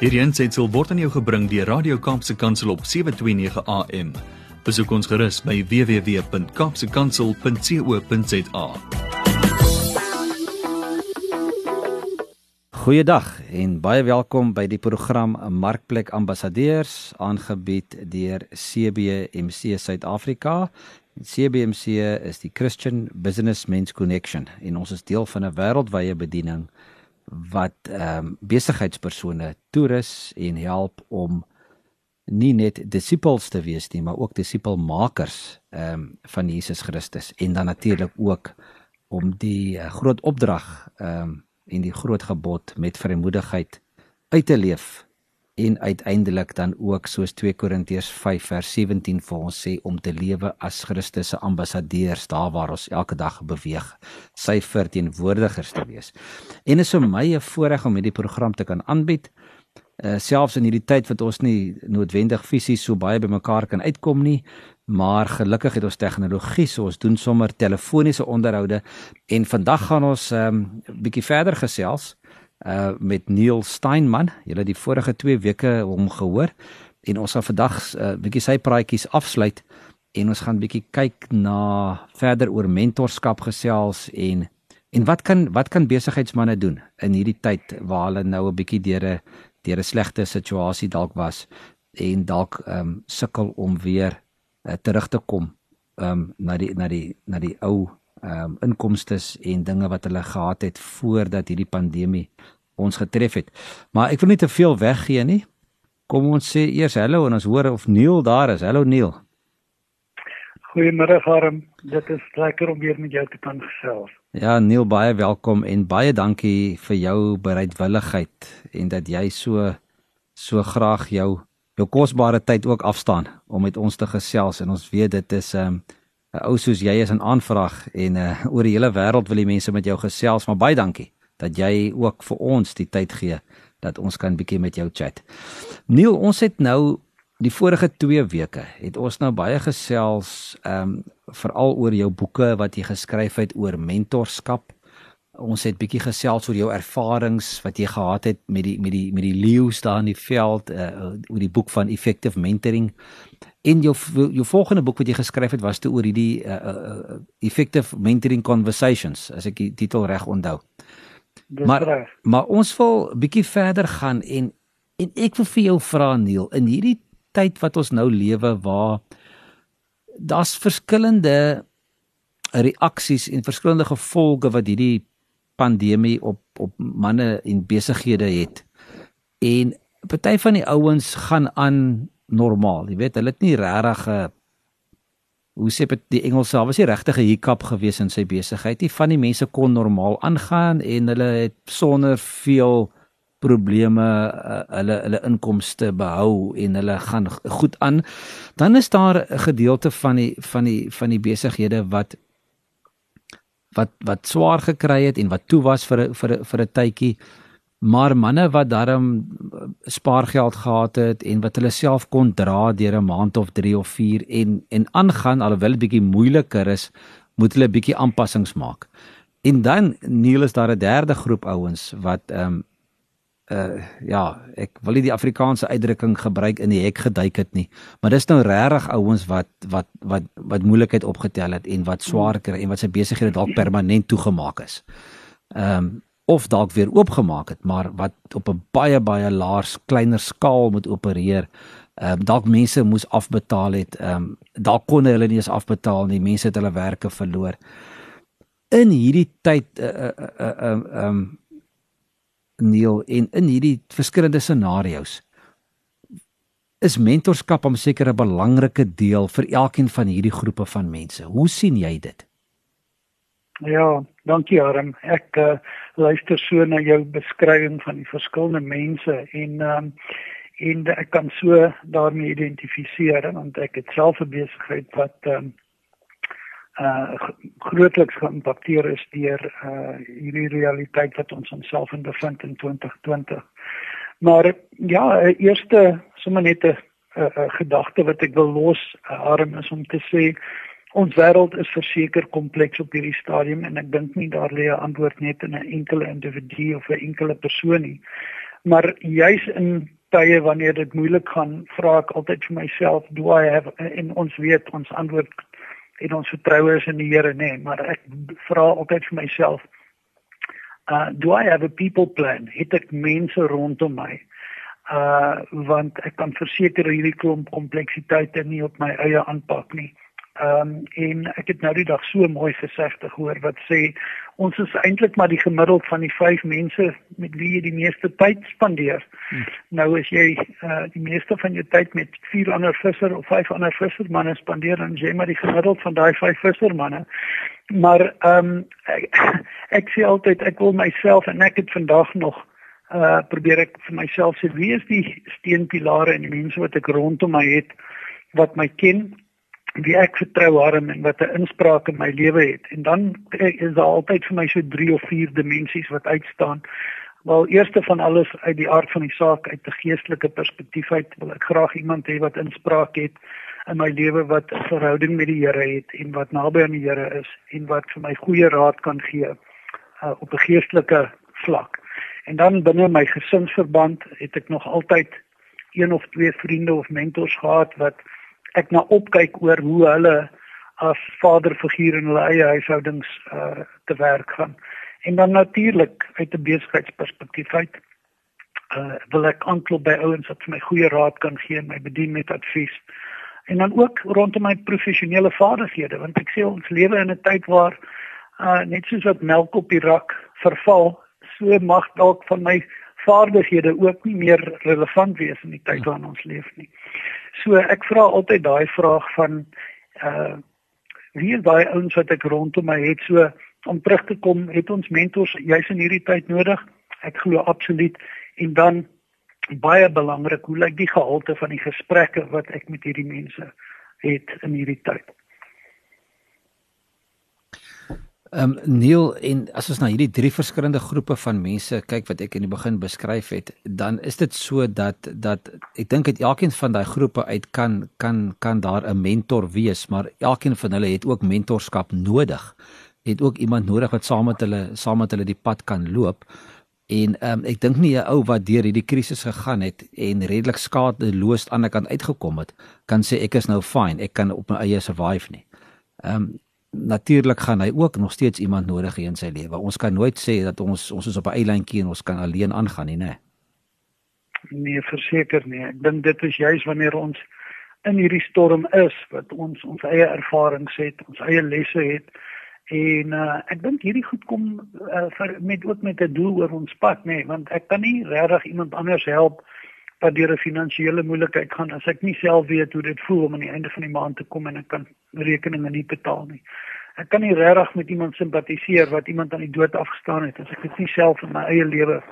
Hierdie aanseit word aan jou gebring deur Radio Kaapse Kansel op 7:29 AM. Besoek ons gerus by www.kapsekansel.co.za. Goeiedag en baie welkom by die program Markplek Ambassadeurs aangebied deur CBMC Suid-Afrika. CBMC is die Christian Business Men's Connection en ons is deel van 'n wêreldwye bediening wat ehm um, besigheidspersone toerus en help om nie net disippels te wees nie, maar ook disipelmakers ehm um, van Jesus Christus. En dan natuurlik ook om die uh, groot opdrag ehm um, en die groot gebod met vrymoedigheid uit te leef en uiteindelik dan ook soos 2 Korintiërs 5 vers 17 vir ons sê om te lewe as Christus se ambassadeurs daar waar ons elke dag beweeg, sy verteenwoordigers te wees. En is vir my 'n voorreg om hierdie program te kan aanbied. Uh, selfs in hierdie tyd wat ons nie noodwendig fisies so baie bymekaar kan uitkom nie, maar gelukkig het ons tegnologie, so ons doen sommer telefoniese onderhoude en vandag gaan ons 'n um, bietjie verder gesels uh met Neil Steinman. Julle het die vorige 2 weke hom gehoor en ons gaan vandag 'n uh, bietjie sy praatjies afsluit en ons gaan bietjie kyk na verder oor mentorskap gesels en en wat kan wat kan besigheidsmense doen in hierdie tyd waar hulle nou 'n bietjie deur 'n deur 'n slegte situasie dalk was en dalk ehm um, sukkel om weer uh, terug te kom ehm um, na die na die na die ou um, inkomstes en dinge wat hulle gehad het voordat hierdie pandemie ons getref het. Maar ek wil nie te veel weggee nie. Kom ons sê eers hallo en ons hoor of Neil daar is. Hallo Neil. Goeiemôre Harm. Dit is lekker om weer met jou te kan gesels. Ja, Neil, baie welkom en baie dankie vir jou bereidwilligheid en dat jy so so graag jou jou kosbare tyd ook afstaan om met ons te gesels en ons weet dit is 'n um, ehm, 'n ou soos jy is 'n aanvraag en uh, oor die hele wêreld wil die mense met jou gesels, maar baie dankie dat jy ook vir ons die tyd gee dat ons kan bietjie met jou chat. Neil, ons het nou die vorige 2 weke het ons nou baie gesels ehm um, veral oor jou boeke wat jy geskryf het oor mentorskap. Ons het bietjie gesels oor jou ervarings wat jy gehad het met die met die met die leeu's daar in die veld uh, oor die boek van effective mentoring. En jou jou volgende boek wat jy geskryf het was te oor hierdie uh, uh, effective mentoring conversations as ek die titel reg onthou. Dis maar reg. maar ons wil bietjie verder gaan en en ek wil vir jou vra Neil in hierdie tyd wat ons nou lewe waar daar's verskillende reaksies en verskillende gevolge wat hierdie pandemie op op manne en besighede het. En party van die ouens gaan aan normaal. Jy weet, hulle het nie regtig 'n hoe sê dit die Engelse was nie regtig 'n hiccup gewees in sy besigheid nie. Van die mense kon normaal aangaan en hulle het sonder veel probleme uh, hulle hulle inkomste behou en hulle gaan goed aan. Dan is daar 'n gedeelte van die van die van die besighede wat wat wat swaar gekry het en wat toe was vir vir vir 'n tydjie maar manne wat darm eh, spaargeld gehad het en wat hulle self kon dra deur 'n maand of 3 of 4 en en aangaan alhoewel dit bietjie moeiliker is, moet hulle bietjie aanpassings maak. En dan Neil is daar 'n derde groep ouens wat ehm um, uh ja, ek wil nie die Afrikaanse uitdrukking gebruik in die hek geduik het nie, maar dis nou regtig ouens wat wat wat wat moeilikheid opgetel het en wat swaar kry en wat sy besighede dalk permanent toegemaak is. Ehm um, of dalk weer oopgemaak het, maar wat op 'n baie baie laer, kleiner skaal moet opereer. Ehm um, dalk mense moes afbetaal het. Ehm um, dalk kon hulle nie eens afbetaal nie. Mense het hulle werke verloor. In hierdie tyd uh uh uh ehm uh, um, Neil en in hierdie verskillende scenario's is mentorskap 'n sekere belangrike deel vir elkeen van hierdie groepe van mense. Hoe sien jy dit? Ja, dankie Harm. Ek uh, luister so na jou beskrywing van die verskillende mense en um, en ek kan so daarmee identifiseer want ek het self 'n besigheid wat um, uh grootliks geïmpakteer is deur uh hierdie realiteit wat ons onsself in bevind in 2020. Maar ja, eerste sommer net 'n gedagte wat ek wil los, Harm is om te sê Ons wêreld is verseker kompleks op hierdie stadium en ek dink nie daar lê 'n antwoord net in 'n enkele individu of 'n enkele persoon nie. Maar juis in tye wanneer dit moeilik gaan, vra ek altyd vir myself, do I have in ons weet ons antwoord en ons vertroue is in die Here nê, nee, maar ek vra altyd vir myself, uh do I have a people plan? Het ek mense rondom my? Uh want ek kan verseker hierdie klomp kompleksiteite nie op my eie aanpak nie. Ehm um, en ek het nou die dag so mooi gesegde gehoor wat sê ons is eintlik maar die gemiddeld van die vyf mense met wie jy die meeste tyd spandeer. Hmm. Nou as jy uh, die meeste van jou tyd met vier ander visser of vyf ander vissermanne spandeer dan jy maar die gemiddeld van daai vyf vissermanne. Maar ehm um, ek, ek sê altyd ek wil myself en ek het vandag nog uh probeer ek vir myself sê wie is die steunpilare en die mense wat ek rondom my het wat my ken wie ek vertrou harm en wat 'n inspraak in my lewe het. En dan is daar altyd vir my so 3 of 4 dimensies wat uitstaan. Wel eerste van alles uit die aard van die saak uit 'n geestelike perspektief uit wil ek graag iemand hê wat inspraak het in my lewe wat 'n verhouding met die Here het en wat naby aan die Here is en wat vir my goeie raad kan gee uh, op 'n geestelike vlak. En dan binne my gesinsverband het ek nog altyd een of twee vriende of mentors gehad wat ek na opkyk oor hoe hulle as vaderfiguur in hulle eie huishoudings uh te werk gaan. En dan natuurlik uit 'n besigheidsperspektief uit uh wil ek aanklop by ouens wat vir my goeie raad kan gee en my bedien met advies. En dan ook rondom my professionele vaardighede want ek sê ons lewe in 'n tyd waar uh net soos wat melk op die rak verval, so mag dalk van my vaardighede ook nie meer relevant wees in die tyd waarin ons leef nie. So ek vra altyd daai vraag van uh wie is daai ouens wat ek rondom my het so om terug te kom, het ons mentors juis in hierdie tyd nodig? Ek glo absoluut en dan baie belangrik, hoe lyk die gehalte van die gesprekke wat ek met hierdie mense het in hierdie tyd? Ehm um, Neil en as ons na hierdie drie verskillende groepe van mense kyk wat ek in die begin beskryf het, dan is dit so dat dat ek dink dat elkeen van daai groepe uit kan kan kan daar 'n mentor wees, maar elkeen van hulle het ook mentorskap nodig. Het ook iemand nodig wat saam met hulle saam met hulle die pad kan loop. En ehm um, ek dink nie 'n ou wat deur hierdie krisis gegaan het en redelik skadeloos aan die kant uitgekom het, kan sê ek is nou fine, ek kan op my eie survive nie. Ehm um, natuurlik gaan hy ook nog steeds iemand nodig hê in sy lewe. Ons kan nooit sê dat ons ons is op 'n eilandjie en ons kan alleen aangaan nie, né? Nee, verseker nie. Ek dink dit is juis wanneer ons in hierdie storm is wat ons ons eie ervarings het, ons eie lesse het en uh, ek dink hierdie goed kom uh, vir, met ook met 'n doel oor ons pad, nê, nee, want ek kan nie regtig iemand anders help wat deur 'n finansiële moeilikheid gaan as ek nie self weet hoe dit voel om aan die einde van die maand te kom en ek kan rekeninge nie betaal nie. Ek kan nie regtig met iemand simpatiseer wat iemand aan die dood afgestaan het as ek dit nie self in my eie lewe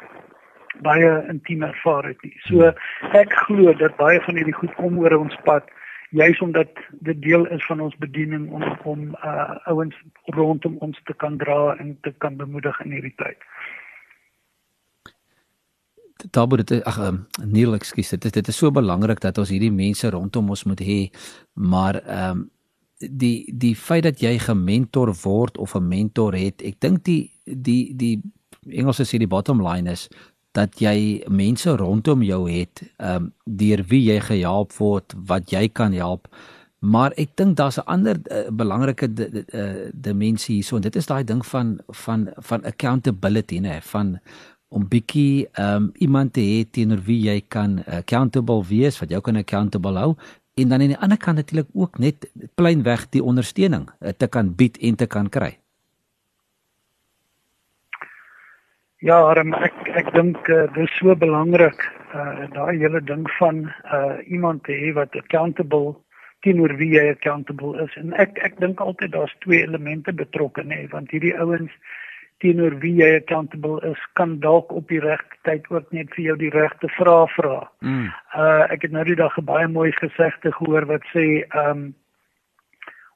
baie intiem ervaar het nie. So ek glo dat baie van hierdie goed kom oor ons pad juis omdat dit deel is van ons bediening om om uh ouens rondom ons te kan dra en te kan bemoedig in hierdie tyd word dit ag um, Neil ekskuus dit dit is so belangrik dat ons hierdie mense rondom ons moet hê maar ehm um, die die feit dat jy gementor word of 'n mentor het ek dink die die die Engelse sê die bottom line is dat jy mense rondom jou het ehm um, deur wie jy gehelp word wat jy kan help. Maar ek dink daar's 'n ander uh, belangrike uh, dimensie hierso en dit is daai ding van van van accountability nê van om bietjie um iemand te hê teenoor wie jy kan accountable wees, wat jou kan accountable hou en dan aan die ander kant natuurlik ook net pleinweg die ondersteuning uh, te kan bied en te kan kry. Ja, Arm, ek ek dink uh, dit is so belangrik uh daai hele ding van uh iemand te hê wat accountable teenoor wie jy accountable is en ek ek dink altyd daar's twee elemente betrokke nê, want hierdie ouens teenoor wie jy accountable is, kan dalk op die regte tyd ook net vir jou die regte vrae vra. Mm. Uh ek het nou die dag 'n baie mooi gesegde gehoor wat sê um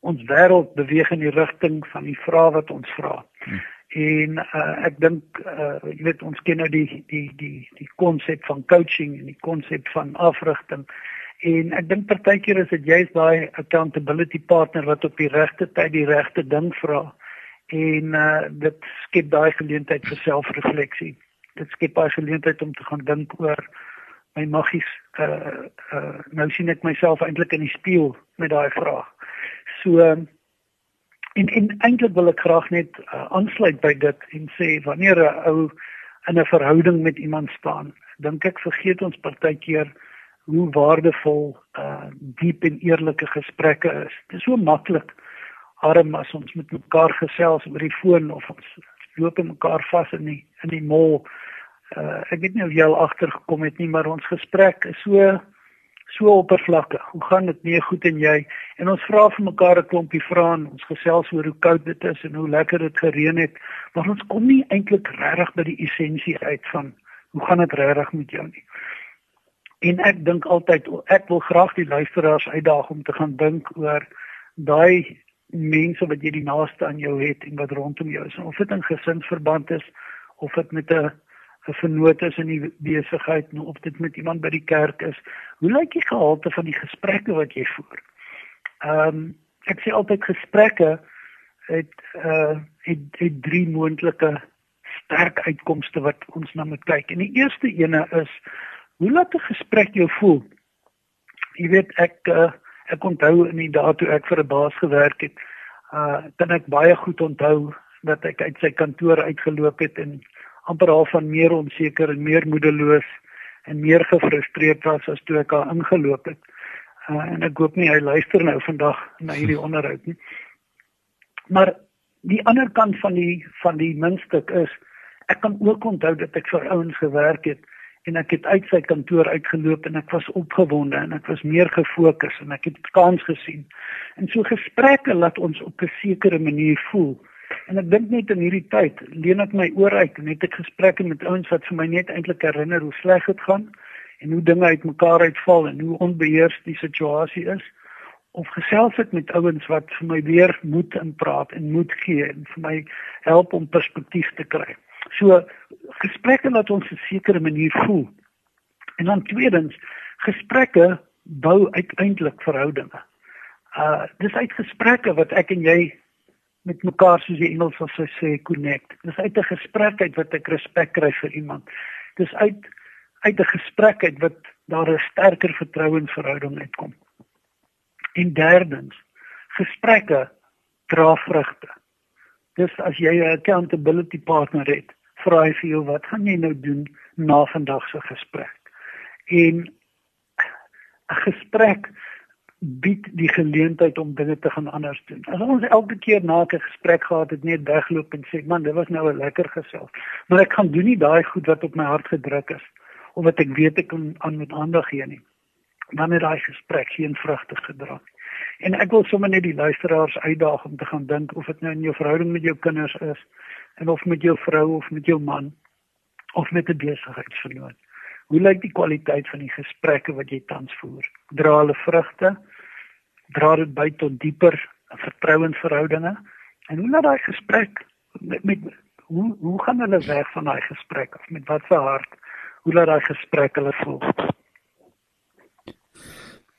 ons wêreld beweeg in die rigting van die vrae wat ons vra. Mm. En uh ek dink uh jy weet ons ken nou die die die die konsep van coaching en die konsep van afrigting. En ek dink partykeer is dit juist daai accountability partner wat op die regte tyd die regte ding vra en uh dit skep daai geleentheid vir selfrefleksie. dit skep 'n geleentheid om te gaan dink oor my maggies uh uh nou sien ek myself eintlik in die spieël met daai vraag. So en en eintlik wil ek graag net uh, aansluit by dit en sê wanneer 'n ou in 'n verhouding met iemand staan, dink ek vergeet ons partykeer hoe waardevol uh diep en eerlike gesprekke is. Dit is so maklik arm as ons met mekaar gesels oor die foon of ons loop mekaar vas in die in die mall. Uh ek weet nie of jy al agtergekom het nie, maar ons gesprek is so so oppervlakkig. Hoe gaan dit nie goed en jy? En ons vra vir mekaar 'n klompie vrae ons gesels oor hoe koud dit is en hoe lekker dit gereën het, maar ons kom nie eintlik regtig by die essensie uit van hoe gaan dit regtig met jou nie. En ek dink altyd ek wil graag die luisteraars uitdaag om te gaan dink oor daai mense wat jy die naaste aan jou het en wat rondom jou is. Of dit in gesinsverband is of dit met 'n 'n vernoot is in die besigheid of dit met iemand by die kerk is. Hoe lyk die gehalte van die gesprekke wat jy voer? Ehm um, ek sê altyd gesprekke het uh het, het drie moontlike sterk uitkomste wat ons na moet kyk. En die eerste ene is hoe laat 'n gesprek jou voel? Jy weet ek uh ek onthou in die dae toe ek vir 'n baas gewerk het, uh kan ek baie goed onthou dat ek uit sy kantoor uitgeloop het en amper al van meer onseker en meer moedeloos en meer gefrustreerd was as toe ek daar ingeloop het. Uh en ek hoop nie hy luister nou vandag na hierdie onderhoud nie. Maar die ander kant van die van die muntstuk is ek kan ook onthou dat ek vir ouens gewerk het en ek het uit sy kantoor uitgeloop en ek was opgewonde en ek was meer gefokus en ek het kans gesien. En so gesprekke laat ons op 'n sekere manier voel. En ek dink net in hierdie tyd leen ek my oor uit en het ek gesprekke met ouens wat vir my net eintlik herinner hoe sleg dit gaan en hoe dinge uitmekaar uitval en hoe onbeheers die situasie is of gesels ek met ouens wat vir my weer moed inpraat en moed gee en vir my help om perspektief te kry. So gesprekke laat ons 'n sekere manier voel. En dan tweedens, gesprekke bou uiteindelik verhoudinge. Uh dis uit gesprekke wat ek en jy met mekaar soos die Engels sal sê connect. Dis uit 'n gesprek uit wat ek respek kry vir iemand. Dis uit uit 'n gesprek uit wat daar 'n sterker vertrouensverhouding uitkom. En derdens, gesprekke dra vrugte. Dis as jy 'n accountability partner het, vra hy vir jou wat gaan jy nou doen na vandag se gesprek? En 'n gesprek bied die geleentheid om dinge te gaan anders doen. As ons elke keer na 'n gesprek gehad het net wegloop en sê man, dit was nou 'n lekker gesels, maar ek gaan doen nie daai goed wat op my hart gedruk is of wat ek weet ek kan aan met aandag gee nie. Dan het daai gesprek geen vrugte gedra nie. En ek wil sommer net die luisteraars uitdaag om te gaan dink of dit nou in jou verhouding met jou kinders is en of met jou vrou of met jou man of met 'n besigheidsvernoot. Hoe lyk die kwaliteit van die gesprekke wat jy tans voer? Dra hulle vrugte? Dra dit by tot dieper vertrouensverhoudinge? En hoe laat daai gesprek met, met hoe hoe gaan hulle weg van daai gesprek of met wat se hart? Hoe laat daai gesprek hulle voel?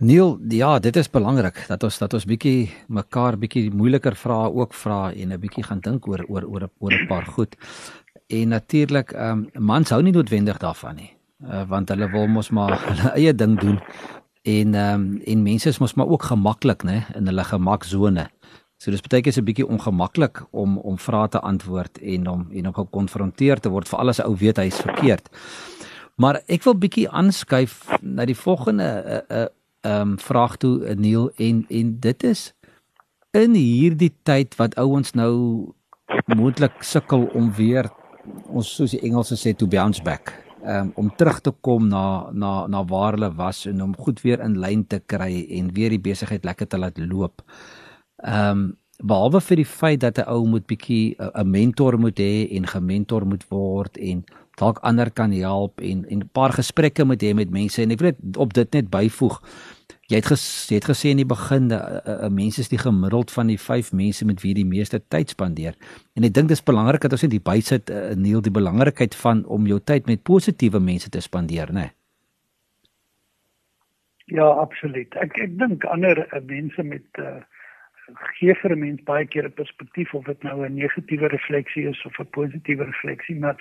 Neil, ja, dit is belangrik dat ons dat ons bietjie mekaar bietjie moeiliker vrae ook vra en 'n bietjie gaan dink oor oor oor oor 'n paar goed. En natuurlik, ehm um, mans hou nie noodwendig daarvan nie. Uh, want hulle wil mos maar hulle eie ding doen. En ehm um, en mense is mos maar ook gemaklik, né, in hulle gemaksone. So dis baie keer 'n bietjie ongemaklik om om vrae te antwoord en om en om gekonfronteer te word vir alles ou weet hy is verkeerd. Maar ek wil bietjie aanskuif na die volgende 'n uh, eh, uh, eh, ehm um, vraag toe Neil en en dit is in hierdie tyd wat ouens nou moontlik sukkel om weer ons soos die Engelse sê to bounce back um, om terug te kom na na na waar hulle was en om goed weer in lyn te kry en weer die besigheid lekker te laat loop. Ehm um, behalwe vir die feit dat 'n ou moet bietjie 'n mentor moet hê en gementor moet word en dalk ander kan help en en 'n paar gesprekke moet hê met mense en ek wil net op dit net byvoeg. Jy het, ges, jy het gesê in die begin 'n uh, uh, mens is die gemiddeld van die 5 mense met wie die meeste tyd spandeer. En ek dink dit is belangrik dat ons net die bysit uh, neel die belangrikheid van om jou tyd met positiewe mense te spandeer, né? Nee? Ja, absoluut. Ek ek dink ander uh, mense met uh, gee vir 'n mens baie keer 'n perspektief of dit nou 'n negatiewe refleksie is of 'n positiewe refleksie, maar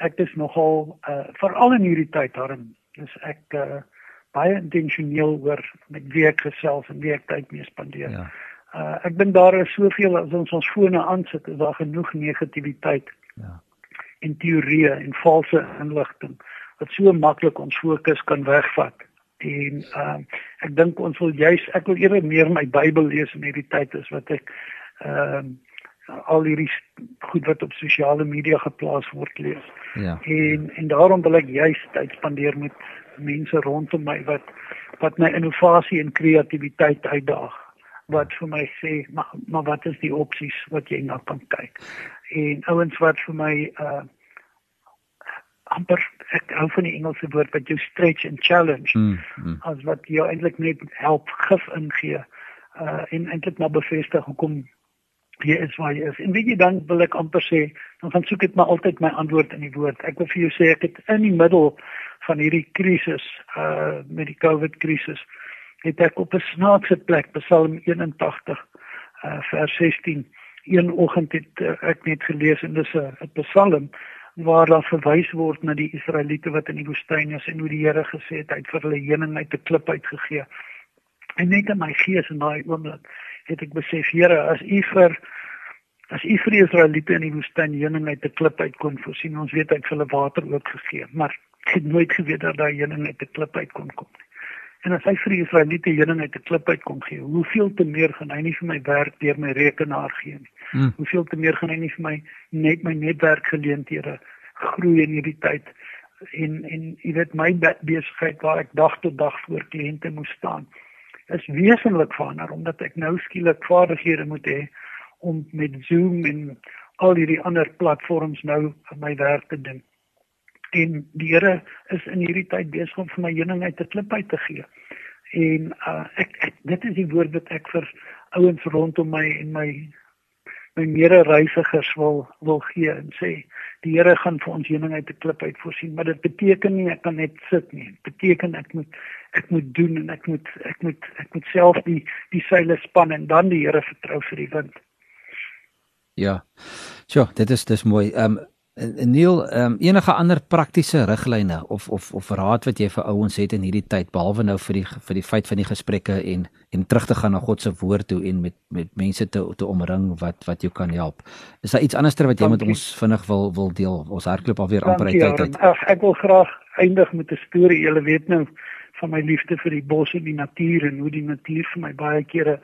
ek is nogal uh veral in hierdie tyd daarin dis ek uh baie intentioneel oor met wie ek gesels en wie ek tyd mee spandeer. Ja. Uh ek dink daar is soveel as ons ons fone aansit, is daar genoeg negativiteit. Ja. En teorieë en valse inligting wat so maklik ons fokus kan wegvat. En uh ek dink ons wil juis ek wil eerder meer my Bybel lees in hierdie tyd as wat ek ehm uh, al hierdie goed wat op sosiale media geplaas word lees. Ja. En en daarom wil ek juis tyd spandeer met mense rondom my wat wat my innovasie en kreatiwiteit uitdaag wat vir my sê maar maar wat is die opsies wat jy na kan kyk en ouens wat vir my uh amper ek hou van die Engelse woord wat jou stretch and challenge mm, mm. as wat jou eintlik net help gif ingee uh en eintlik maar bevestig hoekom jy is waar jy is en weet jy dan wil ek amper sê dan gaan soek ek maar altyd my antwoord in die woord ek wil vir jou sê ek het in die middel van hierdie krisis uh met die COVID krisis het ek op 'n snaakse plek Psalm 81 uh vers 16 een oggend het uh, ek net gelees en dis 'n Psalm waar daar verwys word na die Israeliete wat in die woestyn is en hoe die Here gesê het hy het vir hulle heuning uit 'n klip uitgegee. En net in my gees in daai oomblik het ek besef Here as u vir as u vir die Israeliete in die woestyn heuning uit 'n klip uit kon voorsien ons weet hy het hulle water ook gegee maar ek het nooit geweet dat daai heuning uit 'n klip uit kon kom nie. En as hy vir die Israeliete heuning uit 'n klip uit kom gee, hoeveel te meer gaan hy nie vir my werk deur my rekenaar gee nie. Hmm. Hoeveel te meer gaan hy nie vir my net my netwerk geleenthede groei in hierdie tyd en en jy weet my besigheid waar ek dag tot dag voor kliënte moet staan is wesentlik verander omdat ek nou skielik vaardighede moet hê om met Zoom en al hierdie ander platforms nou my werk te doen en die Here is in hierdie tyd besig om vir my heuning uit 'n klip uit te gee. En uh, ek, ek dit is die woord wat ek vir ouens rondom my en my my mede-reisigers wil wil gee en sê die Here gaan vir ons heuning uit 'n klip uit voorsien, maar dit beteken nie ek kan net sit nie. Dit beteken ek moet ek moet doen en ek moet ek moet ek moet self die die seile span en dan die Here vertrou vir die wind. Ja. Ja, dit is dis mooi. Um, Neil, ehm um, enige ander praktiese riglyne of of of raad wat jy vir ouens het in hierdie tyd behalwe nou vir die vir die feit van die gesprekke en en terug te gaan na God se woord toe en met met mense te te omring wat wat jou kan help. Is daar iets anderster wat jy Dankie. met ons vinnig wil wil deel? Ons hardloop alweer amper uit tyd. Ag, ek wil graag eindig met 'n storie. Julle weet nou van my liefde vir die bos en die natuur en hoe die natuur vir my baie kere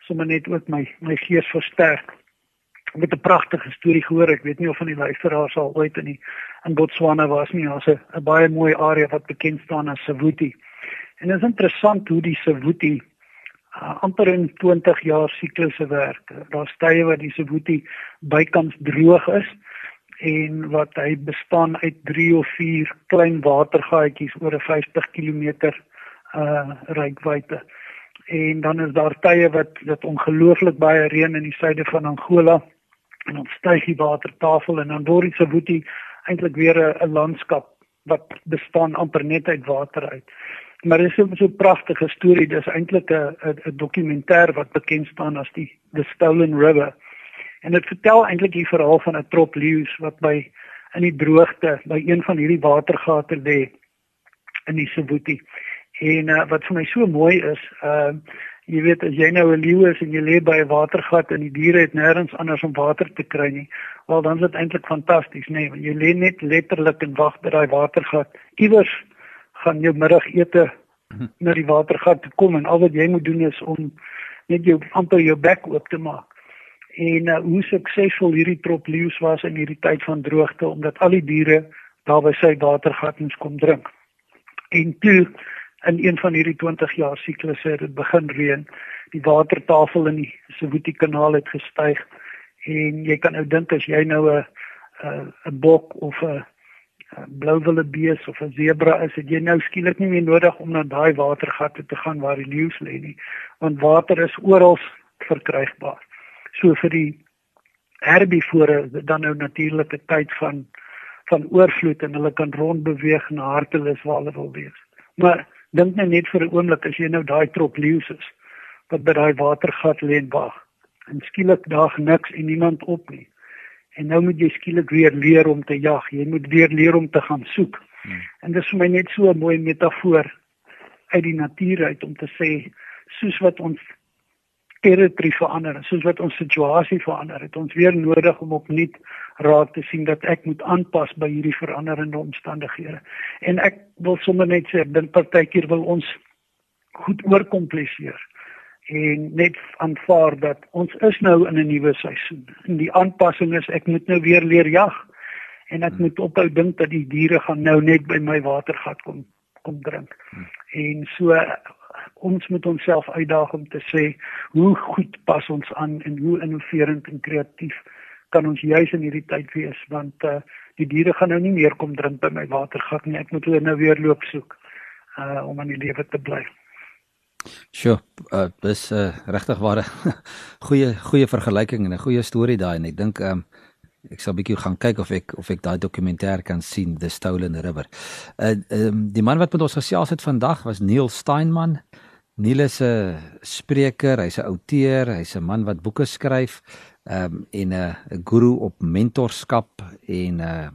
sommer net ook my my gees versterk met 'n pragtige storie gehoor. Ek weet nie of van die luisteraars al ooit in die in Botswana was nie. Daar's 'n baie mooi area wat bekend staan as Savuti. En dit is interessant hoe die Savuti uh, amper in 20 jaar siklusse werk. Daar's tye waar die Savuti bykans droog is en wat hy bestaan uit 3 of 4 klein watergaatjies oor 'n 50 km uh reikwyte. En dan is daar tye wat dit ongelooflik baie reën in die suide van Angola en dan styg die watertafel en dan word dit se boetie eintlik weer 'n landskap wat bestaan amper net uit water uit. Maar dit is so 'n so pragtige storie. Dis eintlik 'n 'n dokumentêr wat bekend staan as die The Stolen River. En dit vertel eintlik die verhaal van 'n trop leeu's wat by in die droogte by een van hierdie watergate lê in die Sibuti. En uh, wat vir my so mooi is, uh Jy weet as jy nou 'n leeu is en jy lê by 'n watergat en die diere het nêrens anders om water te kry nie, wel dan is dit eintlik fantasties, nê, nee, want jy lê net letterlik en wag by daai watergat. Iewers gaan jou middagete na die watergat toe kom en al wat jy moet doen is om net jou amper jou bek oop te maak. En uh, hoe suksesvol hierdie trop leeu's was in hierdie tyd van droogte omdat al die diere daar by sy watergat eens kom drink. En toe in een van hierdie 20 jaar siklusse het dit begin reën. Die watertafel in die Sibuti kanaal het gestyg en jy kan nou dink as jy nou 'n 'n bok of 'n blouwille bees of 'n zebra is, het jy nou skielik nie meer nodig om na daai watergatte te gaan waar die leeu's lê nie, want water is oral verkrygbaar. So vir die herbivore dan nou natuurlike tyd van van oorvloed en hulle kan rondbeweeg na hartelus waar hulle wil wees. Maar dink net net vir 'n oomblik as jy nou daai trop leeu's is wat by daai watergat lê en wag. En skielik daag niks en niemand op nie. En nou moet jy skielik weer leer om te jag. Jy moet weer leer om te gaan soek. Hmm. En dit is vir my net so 'n mooi metafoor uit die natuur uit om te sê soos wat ons territory verander, soos wat ons situasie verander, het ons weer nodig om opnuut raak te sien dat ek moet aanpas by hierdie veranderende omstandighede. En ek wil sommer net sê, dink partykeer wil ons goed oorkompliseer en net aanvaar dat ons is nou in 'n nuwe seisoen. En die aanpassing is ek moet nou weer leer jag en ek moet ophou dink dat die diere gaan nou net by my watergat kom kom drink. En so ons moet onsself uitdaag om te sê hoe goed pas ons aan en hoe innoverend en kreatief kan ons juis in hierdie tyd wees want uh, die diere gaan nou nie meer kom drink by my watergat nie. Ek moet hulle nou weer loop soek uh om aan die lewe te bly. Sjoe, uh, dis 'n uh, regtig ware goeie goeie vergelyking en 'n goeie storie daai en ek dink um, ek sal bietjie gaan kyk of ek of ek daai dokumentêr kan sien The Stolen River. Uh um, die man wat met ons gesels het vandag was Neil Steinman. Neil is 'n spreker, hy's 'n outeur, hy's 'n man wat boeke skryf ehm um, en 'n uh, guru op mentorskap en 'n uh,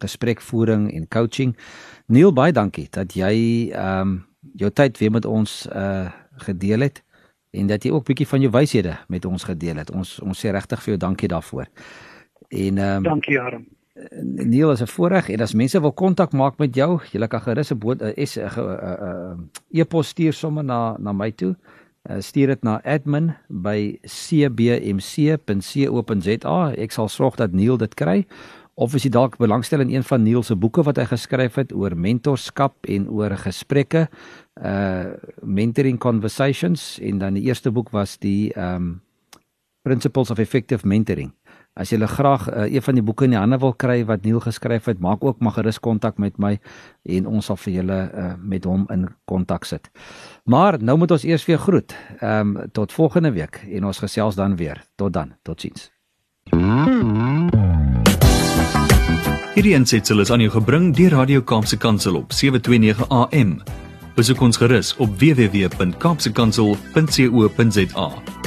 gesprekvoering en coaching. Neil, baie dankie dat jy ehm um, jou tyd weer met ons uh gedeel het en dat jy ook bietjie van jou wyshede met ons gedeel het. Ons ons sê regtig vir jou dankie daarvoor. En ehm um, Dankie Harm. Neil is 'n voorreg en as mense wil kontak maak met jou, jy kan gerus 'n bood 'n is 'n e-pos stuur sommer na na my toe. Uh, stuur dit na admin by cbmc.co.za. Ek sal sorg dat Neil dit kry of as jy dalk belangstel in een van Neil se boeke wat hy geskryf het oor mentorskap en oor gesprekke, uh mentoring conversations en dan die eerste boek was die um Principles of Effective Mentoring. As jy graag uh, een van die boeke in die hande wil kry wat Neil geskryf het, maak ook maar gerus kontak met my en ons sal vir julle uh, met hom in kontak sit. Maar nou moet ons eers weer groet. Ehm um, tot volgende week en ons gesels dan weer. Tot dan. Totsiens. Hierdie ensitsel is aan jou gebring deur Radio Kaapse Kansel op 729 AM. Besoek ons gerus op www.kaapsekansel.co.za.